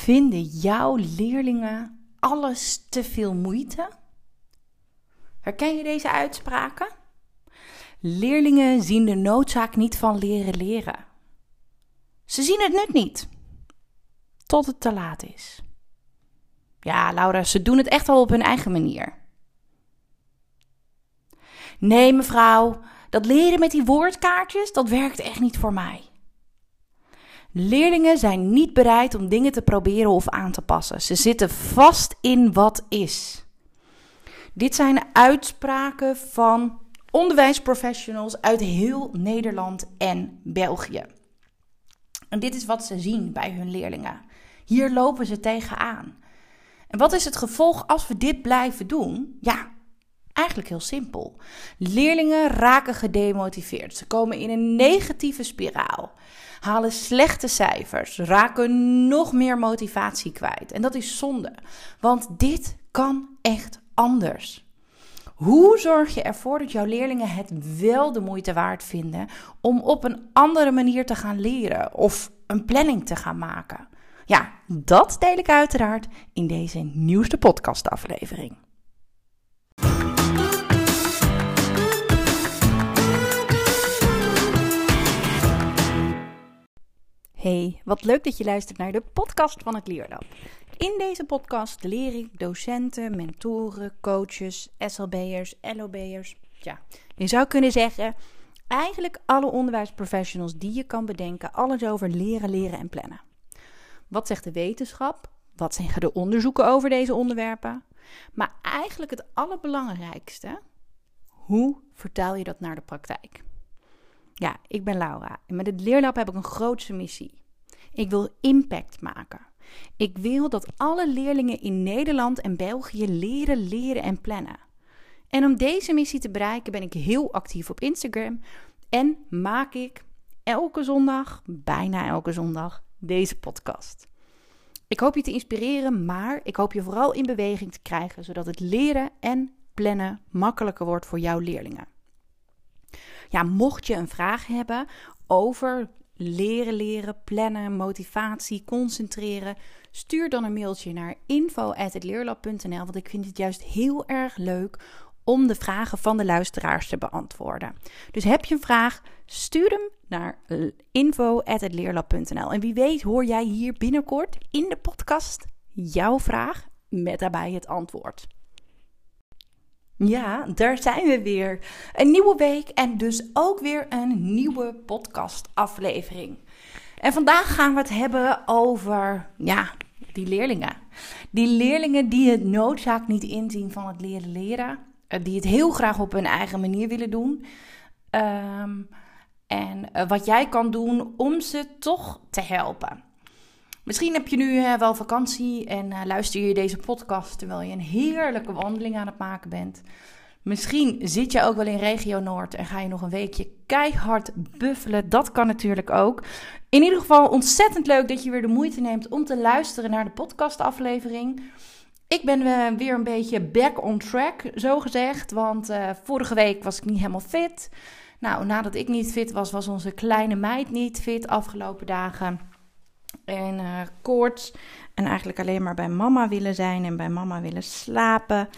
Vinden jouw leerlingen alles te veel moeite? Herken je deze uitspraken? Leerlingen zien de noodzaak niet van leren leren. Ze zien het nut niet. Tot het te laat is. Ja, Laura, ze doen het echt wel op hun eigen manier. Nee, mevrouw, dat leren met die woordkaartjes, dat werkt echt niet voor mij. Leerlingen zijn niet bereid om dingen te proberen of aan te passen. Ze zitten vast in wat is. Dit zijn uitspraken van onderwijsprofessionals uit heel Nederland en België. En dit is wat ze zien bij hun leerlingen. Hier lopen ze tegenaan. En wat is het gevolg als we dit blijven doen? Ja, eigenlijk heel simpel. Leerlingen raken gedemotiveerd. Ze komen in een negatieve spiraal. Halen slechte cijfers, raken nog meer motivatie kwijt. En dat is zonde, want dit kan echt anders. Hoe zorg je ervoor dat jouw leerlingen het wel de moeite waard vinden om op een andere manier te gaan leren of een planning te gaan maken? Ja, dat deel ik uiteraard in deze nieuwste podcastaflevering. Hey, wat leuk dat je luistert naar de podcast van het Leerlab. In deze podcast leer ik docenten, mentoren, coaches, SLB'ers, LOB'ers. Ja, je zou kunnen zeggen, eigenlijk alle onderwijsprofessionals die je kan bedenken, alles over leren, leren en plannen. Wat zegt de wetenschap? Wat zeggen de onderzoeken over deze onderwerpen? Maar eigenlijk het allerbelangrijkste, hoe vertaal je dat naar de praktijk? Ja, ik ben Laura en met het Leerlab heb ik een grootse missie. Ik wil impact maken. Ik wil dat alle leerlingen in Nederland en België leren, leren en plannen. En om deze missie te bereiken ben ik heel actief op Instagram en maak ik elke zondag, bijna elke zondag, deze podcast. Ik hoop je te inspireren, maar ik hoop je vooral in beweging te krijgen, zodat het leren en plannen makkelijker wordt voor jouw leerlingen. Ja, mocht je een vraag hebben over leren leren, plannen, motivatie, concentreren, stuur dan een mailtje naar info@leerlab.nl, want ik vind het juist heel erg leuk om de vragen van de luisteraars te beantwoorden. Dus heb je een vraag, stuur hem naar info@leerlab.nl. En wie weet hoor jij hier binnenkort in de podcast jouw vraag met daarbij het antwoord. Ja, daar zijn we weer. Een nieuwe week en dus ook weer een nieuwe podcast-aflevering. En vandaag gaan we het hebben over, ja, die leerlingen. Die leerlingen die het noodzaak niet inzien van het leren leren. Eh, die het heel graag op hun eigen manier willen doen. Ehm, en eh, wat jij kan doen om ze toch te helpen. Misschien heb je nu uh, wel vakantie en uh, luister je deze podcast terwijl je een heerlijke wandeling aan het maken bent. Misschien zit je ook wel in regio Noord en ga je nog een weekje keihard buffelen. Dat kan natuurlijk ook. In ieder geval ontzettend leuk dat je weer de moeite neemt om te luisteren naar de podcastaflevering. Ik ben uh, weer een beetje back on track, zo gezegd. Want vorige week was ik niet helemaal fit. Nou, nadat ik niet fit was, was onze kleine meid niet fit afgelopen dagen. En uh, koorts. En eigenlijk alleen maar bij mama willen zijn en bij mama willen slapen.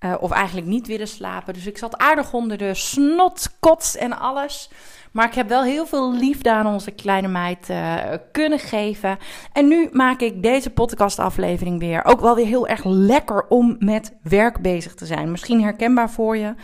Uh, of eigenlijk niet willen slapen. Dus ik zat aardig onder de snot, kots en alles. Maar ik heb wel heel veel liefde aan onze kleine meid uh, kunnen geven. En nu maak ik deze podcastaflevering weer. Ook wel weer heel erg lekker om met werk bezig te zijn. Misschien herkenbaar voor je.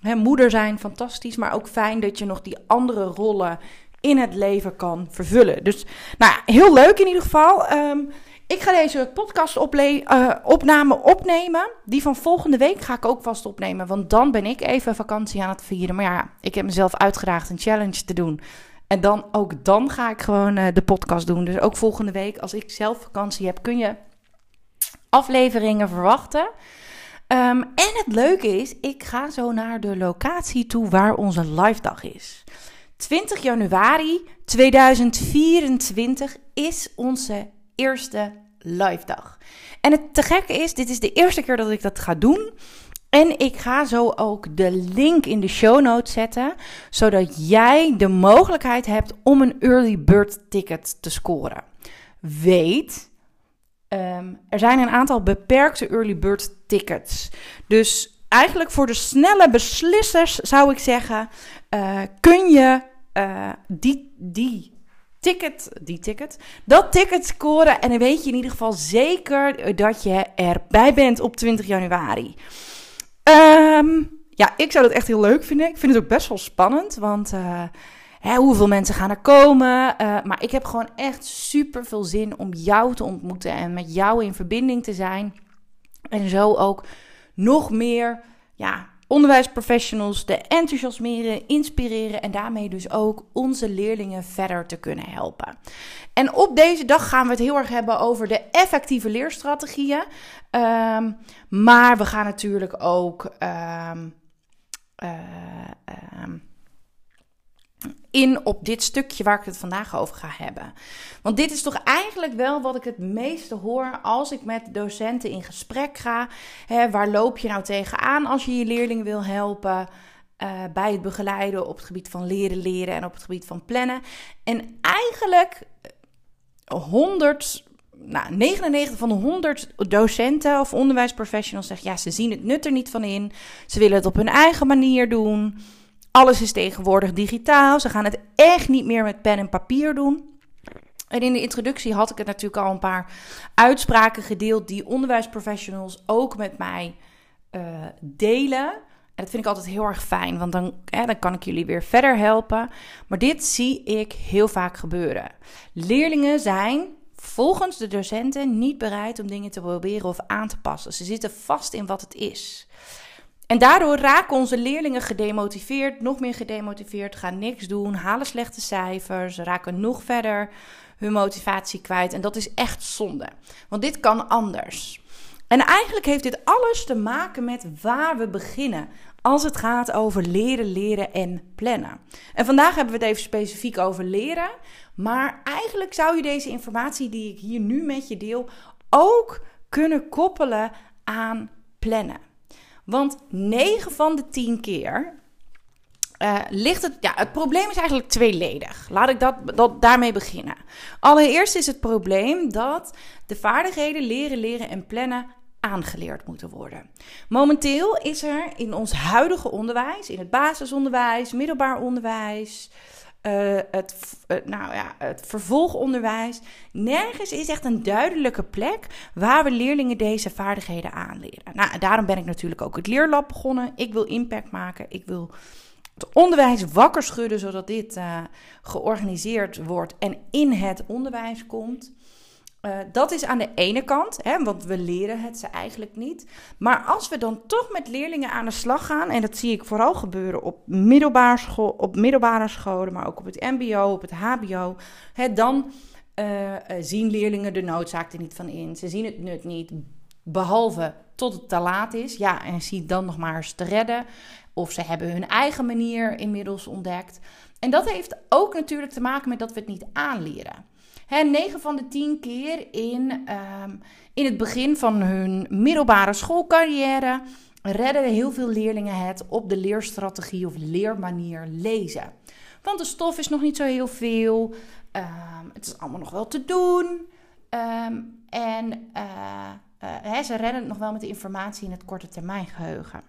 He, moeder zijn, fantastisch. Maar ook fijn dat je nog die andere rollen in het leven kan vervullen. Dus nou, heel leuk in ieder geval. Um, ik ga deze podcast uh, opname opnemen. Die van volgende week ga ik ook vast opnemen. Want dan ben ik even vakantie aan het vieren. Maar ja, ik heb mezelf uitgedaagd een challenge te doen. En dan ook dan ga ik gewoon uh, de podcast doen. Dus ook volgende week, als ik zelf vakantie heb, kun je afleveringen verwachten. Um, en het leuke is, ik ga zo naar de locatie toe waar onze live dag is. 20 januari 2024 is onze eerste live dag. En het te gekke is, dit is de eerste keer dat ik dat ga doen. En ik ga zo ook de link in de show notes zetten, zodat jij de mogelijkheid hebt om een early bird ticket te scoren. Weet, Ehm, er zijn een aantal beperkte early bird tickets. Dus eigenlijk voor de snelle beslissers zou ik zeggen: uh, kun je uh, die, die ticket, die ticket, dat ticket scoren. En dan weet je in ieder geval zeker dat je erbij bent op 20 januari. Um, ja, ik zou dat echt heel leuk vinden. Ik vind het ook best wel spannend, want uh, hè, hoeveel mensen gaan er komen? Maar ik heb gewoon echt super veel zin om jou te ontmoeten en met jou in verbinding te zijn. En zo ook nog meer ja, onderwijsprofessionals te enthousiasmeren, inspireren en daarmee dus ook onze leerlingen verder te kunnen helpen. En op deze dag gaan we het heel erg hebben over de effectieve leerstrategieën. Um, maar we gaan natuurlijk ook um, uh, um, in op dit stukje waar ik het vandaag over ga hebben. Want dit is toch eigenlijk wel wat ik het meeste hoor als ik met docenten in gesprek ga. Waar loop je nou tegenaan als je je leerlingen wil helpen? Uh, bij het begeleiden op het gebied van leren, leren en op het gebied van plannen. En eigenlijk 100, nou, 99 van de 100 docenten of onderwijsprofessionals zeggen ja, ze zien het nut er niet van in. Ze willen het op hun eigen manier doen. Alles is tegenwoordig digitaal. Ze gaan het echt niet meer met pen en papier doen. En in de introductie had ik het natuurlijk al een paar uitspraken gedeeld die onderwijsprofessionals ook met mij uh, delen. En dat vind ik altijd heel erg fijn, want dan, dan kan ik jullie weer verder helpen. Maar dit zie ik heel vaak gebeuren. Leerlingen zijn volgens de docenten niet bereid om dingen te proberen of aan te passen. Ze zitten vast in wat het is. En daardoor raken onze leerlingen gedemotiveerd, nog meer gedemotiveerd, gaan niks doen, halen slechte cijfers, raken nog verder hun motivatie kwijt. En dat is echt zonde, want dit kan anders. En eigenlijk heeft dit alles te maken met waar we beginnen als het gaat over leren, leren en plannen. En vandaag hebben we het even specifiek over leren, maar eigenlijk zou je deze informatie die ik hier nu met je deel ook kunnen koppelen aan plannen. Want 9 van de 10 keer uh, ligt het. Ja, het probleem is eigenlijk tweeledig. Laat ik dat, dat daarmee beginnen. Allereerst is het probleem dat de vaardigheden leren, leren en plannen aangeleerd moeten worden. Momenteel is er in ons huidige onderwijs, in het basisonderwijs, middelbaar onderwijs, uh, het, uh, nou ja, het vervolgonderwijs. Nergens is echt een duidelijke plek waar we leerlingen deze vaardigheden aanleren. Nou, daarom ben ik natuurlijk ook het Leerlab begonnen. Ik wil impact maken. Ik wil het onderwijs wakker schudden zodat dit uh, georganiseerd wordt en in het onderwijs komt. Uh, dat is aan de ene kant, hè, want we leren het ze eigenlijk niet. Maar als we dan toch met leerlingen aan de slag gaan, en dat zie ik vooral gebeuren op, middelbare, school, op middelbare scholen, maar ook op het MBO, op het HBO, hè, dan uh, zien leerlingen de noodzaak er niet van in. Ze zien het nut niet, behalve tot het te laat is. Ja, en zie dan nog maar eens te redden. Of ze hebben hun eigen manier inmiddels ontdekt. En dat heeft ook natuurlijk te maken met dat we het niet aanleren. He, 9 van de 10 keer in, um, in het begin van hun middelbare schoolcarrière redden heel veel leerlingen het op de leerstrategie of leermanier lezen. Want de stof is nog niet zo heel veel. Um, het is allemaal nog wel te doen. Um, en uh, uh, ze redden het nog wel met de informatie in het korte termijn geheugen.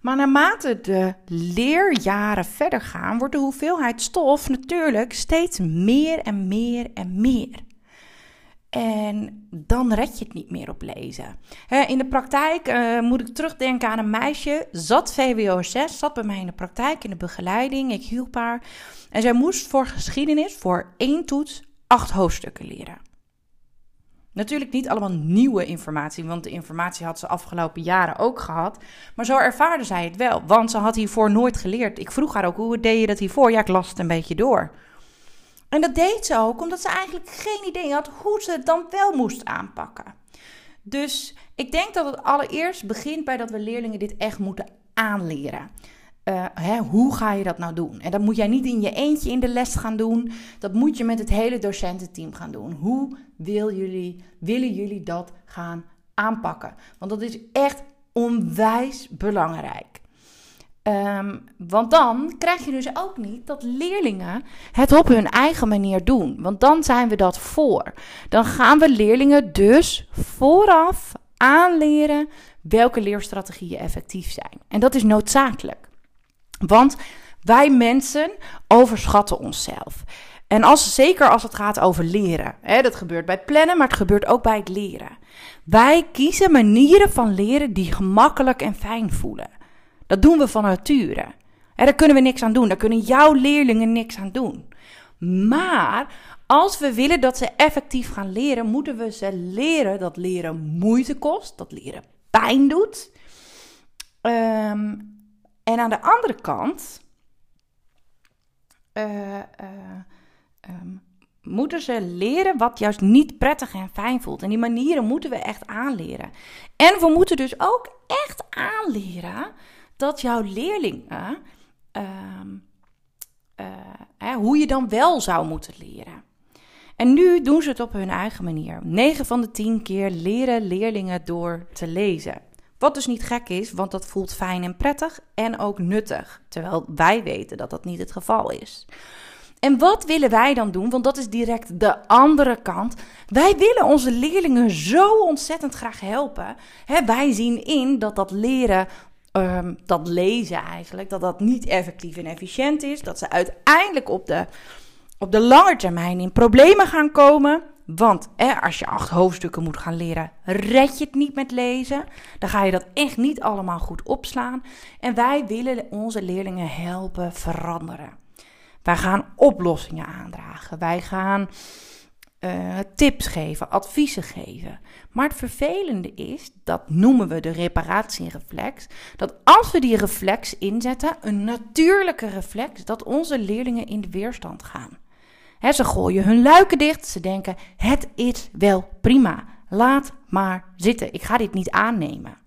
Maar naarmate de leerjaren verder gaan, wordt de hoeveelheid stof natuurlijk steeds meer en meer en meer. En dan red je het niet meer op lezen. In de praktijk uh, moet ik terugdenken aan een meisje, zat VWO 6, zat bij mij in de praktijk, in de begeleiding, ik hielp haar. En zij moest voor geschiedenis, voor één toets, acht hoofdstukken leren. Natuurlijk niet allemaal nieuwe informatie, want de informatie had ze afgelopen jaren ook gehad. Maar zo ervaarde zij het wel, want ze had hiervoor nooit geleerd. Ik vroeg haar ook, hoe deed je dat hiervoor? Ja, ik las het een beetje door. En dat deed ze ook omdat ze eigenlijk geen idee had hoe ze het dan wel moest aanpakken. Dus ik denk dat het allereerst begint bij dat we leerlingen dit echt moeten aanleren. Uh, hè, hoe ga je dat nou doen? En dat moet jij niet in je eentje in de les gaan doen. Dat moet je met het hele docententeam gaan doen. Hoe jullie, willen jullie dat gaan aanpakken? Want dat is echt onwijs belangrijk. Ehm, want dan krijg je dus ook niet dat leerlingen het op hun eigen manier doen. Want dan zijn we dat voor. Dan gaan we leerlingen dus vooraf aanleren welke leerstrategieën effectief zijn. En dat is noodzakelijk. Want wij mensen overschatten onszelf. En als, zeker als het gaat over leren. Hè, dat gebeurt bij plannen, maar het gebeurt ook bij het leren. Wij kiezen manieren van leren die gemakkelijk en fijn voelen. Dat doen we van nature. Daar kunnen we niks aan doen. Daar kunnen jouw leerlingen niks aan doen. Maar als we willen dat ze effectief gaan leren, moeten we ze leren dat leren moeite kost, dat leren pijn doet. Ehm, en aan de andere kant uh, um, moeten ze leren wat juist niet prettig en fijn voelt. En die manieren moeten we echt aanleren. En we moeten dus ook echt aanleren dat jouw leerlingen. Uh, hè, hoe je dan wel zou moeten leren. En nu doen ze het op hun eigen manier. 9 van de 10 keer leren leerlingen door te lezen. Wat dus niet gek is, want dat voelt fijn en prettig en ook nuttig. Terwijl wij weten dat dat niet het geval is. En wat willen wij dan doen? Want dat is direct de andere kant. Wij willen onze leerlingen zo ontzettend graag helpen. wij zien in dat dat leren, ehm, dat lezen eigenlijk, dat dat niet effectief en efficiënt is. Dat ze uiteindelijk op de, op de lange termijn in problemen gaan komen. Want als je acht hoofdstukken moet gaan leren, red je het niet met lezen. Dan ga je dat echt niet allemaal goed opslaan. En wij willen onze leerlingen helpen veranderen. Wij gaan oplossingen aandragen. Wij gaan uh, tips geven, adviezen geven. Maar het vervelende is, dat noemen we de reparatiereflex, dat als we die reflex inzetten, een natuurlijke reflex, dat onze leerlingen in de weerstand gaan. Ze gooien hun luiken dicht, ze denken, het is wel prima, laat maar zitten, ik ga dit niet aannemen.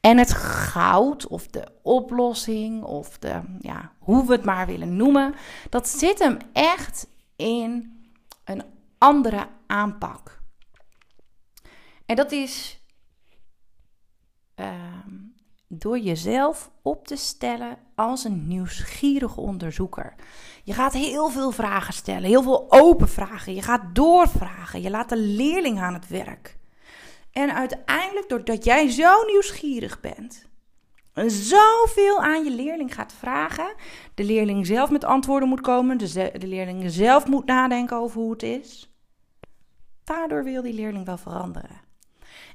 En het goud of de oplossing of de, ja, hoe we het maar willen noemen, dat zit hem echt in een andere aanpak. En dat is ehm, door jezelf op te stellen als een nieuwsgierige onderzoeker. Je gaat heel veel vragen stellen, heel veel open vragen. Je gaat doorvragen. Je laat de leerling aan het werk. En uiteindelijk, doordat jij zo nieuwsgierig bent, en zoveel aan je leerling gaat vragen, de leerling zelf met antwoorden moet komen, de, de leerling zelf moet nadenken over hoe het is, daardoor wil die leerling wel veranderen.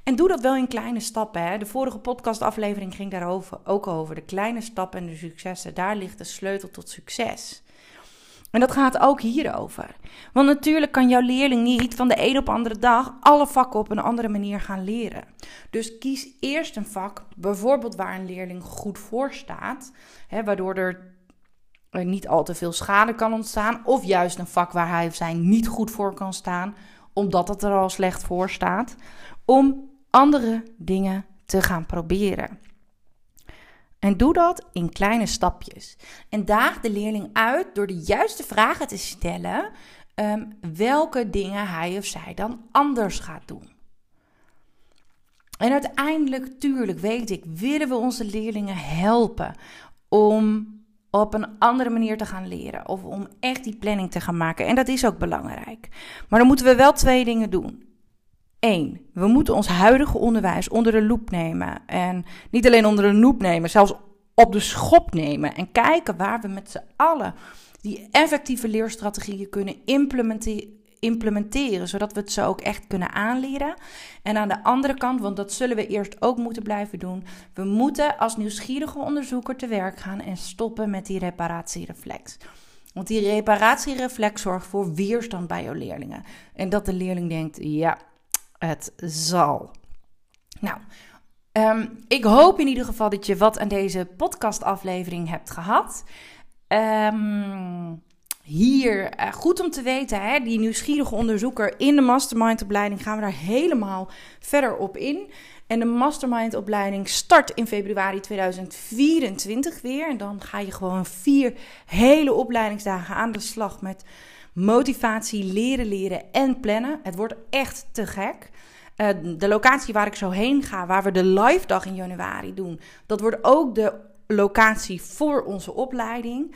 En doe dat wel in kleine stappen. Hè. De vorige podcastaflevering ging daarover ook over. De kleine stappen en de successen. Daar ligt de sleutel tot succes. En dat gaat ook hierover. Want natuurlijk kan jouw leerling niet van de een op de andere dag alle vakken op een andere manier gaan leren. Dus kies eerst een vak, bijvoorbeeld waar een leerling goed voor staat, hè, waardoor er niet al te veel schade kan ontstaan. Of juist een vak waar hij of zij niet goed voor kan staan, omdat het er al slecht voor staat. Om andere dingen te gaan proberen. En doe dat in kleine stapjes. En daag de leerling uit door de juiste vragen te stellen ehm, welke dingen hij of zij dan anders gaat doen. En uiteindelijk, tuurlijk, weet ik, willen we onze leerlingen helpen om op een andere manier te gaan leren. Of om echt die planning te gaan maken. En dat is ook belangrijk. Maar dan moeten we wel twee dingen doen. We moeten ons huidige onderwijs onder de loep nemen. En niet alleen onder de loep nemen, zelfs op de schop nemen. En kijken waar we met z'n allen die effectieve leerstrategieën kunnen implementeren zodat we het zo ook echt kunnen aanleren. En aan de andere kant, want dat zullen we eerst ook moeten blijven doen, we moeten als nieuwsgierige onderzoeker te werk gaan en stoppen met die reparatiereflex. Want die reparatiereflex zorgt voor weerstand bij jouw leerlingen. En dat de leerling denkt, ja, het zal. Nou, ehm, ik hoop in ieder geval dat je wat aan deze podcastaflevering hebt gehad. Um, hier uh, goed om te weten, hè, die nieuwsgierige onderzoeker in de mastermind-opleiding gaan we daar helemaal verder op in. En de mastermind-opleiding start in februari 2024 weer. En dan ga je gewoon vier hele opleidingsdagen aan de slag met motivatie, leren, leren en plannen. Het wordt echt te gek. Uh, de locatie waar ik zo heen ga, waar we de live dag in januari doen, dat wordt ook de locatie voor onze opleiding.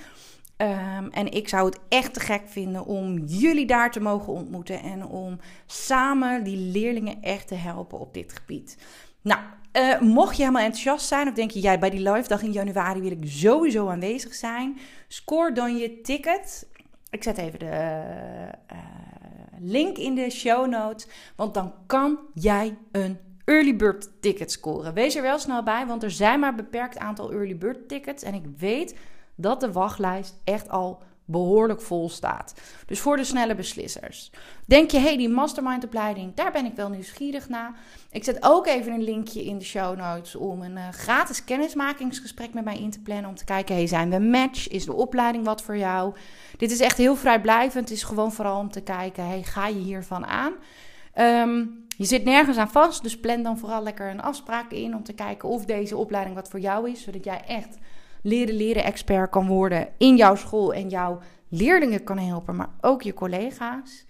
Ehm, en ik zou het echt te gek vinden om jullie daar te mogen ontmoeten en om samen die leerlingen echt te helpen op dit gebied. Nou, uh, mocht je helemaal enthousiast zijn of denk je, jij bij die live dag in januari wil ik sowieso aanwezig zijn, score dan je ticket. Ik zet even de uh, link in de show notes, want dan kan jij een early bird ticket scoren. Wees er wel snel bij, want er zijn maar een beperkt aantal early bird tickets en ik weet dat de wachtlijst echt al behoorlijk vol staat. Dus voor de snelle beslissers. Denk je, hé, hey, die mastermind-opleiding, daar ben ik wel nieuwsgierig naar. Ik zet ook even een linkje in de show notes om een uh, gratis kennismakingsgesprek met mij in te plannen. Om te kijken, hey, zijn we een match? Is de opleiding wat voor jou? Dit is echt heel vrijblijvend. Het is gewoon vooral om te kijken, hey, ga je hiervan aan? Ehm, je zit nergens aan vast, dus plan dan vooral lekker een afspraak in om te kijken of deze opleiding wat voor jou is. Zodat jij echt leren leren expert kan worden in jouw school en jouw leerlingen kan helpen, maar ook je collega's.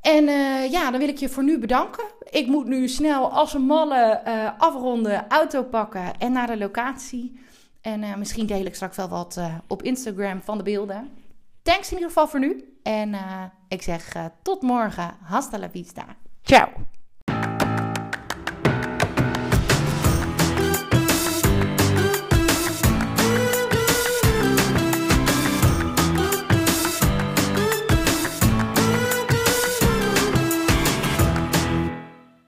En uh, ja, dan wil ik je voor nu bedanken. Ik moet nu snel als een malle uh, afronden, auto pakken en naar de locatie. En uh, misschien deel ik straks wel wat op Instagram van de beelden. Thanks in ieder geval voor nu. En ik zeg tot morgen. Hasta la vista. Ciao.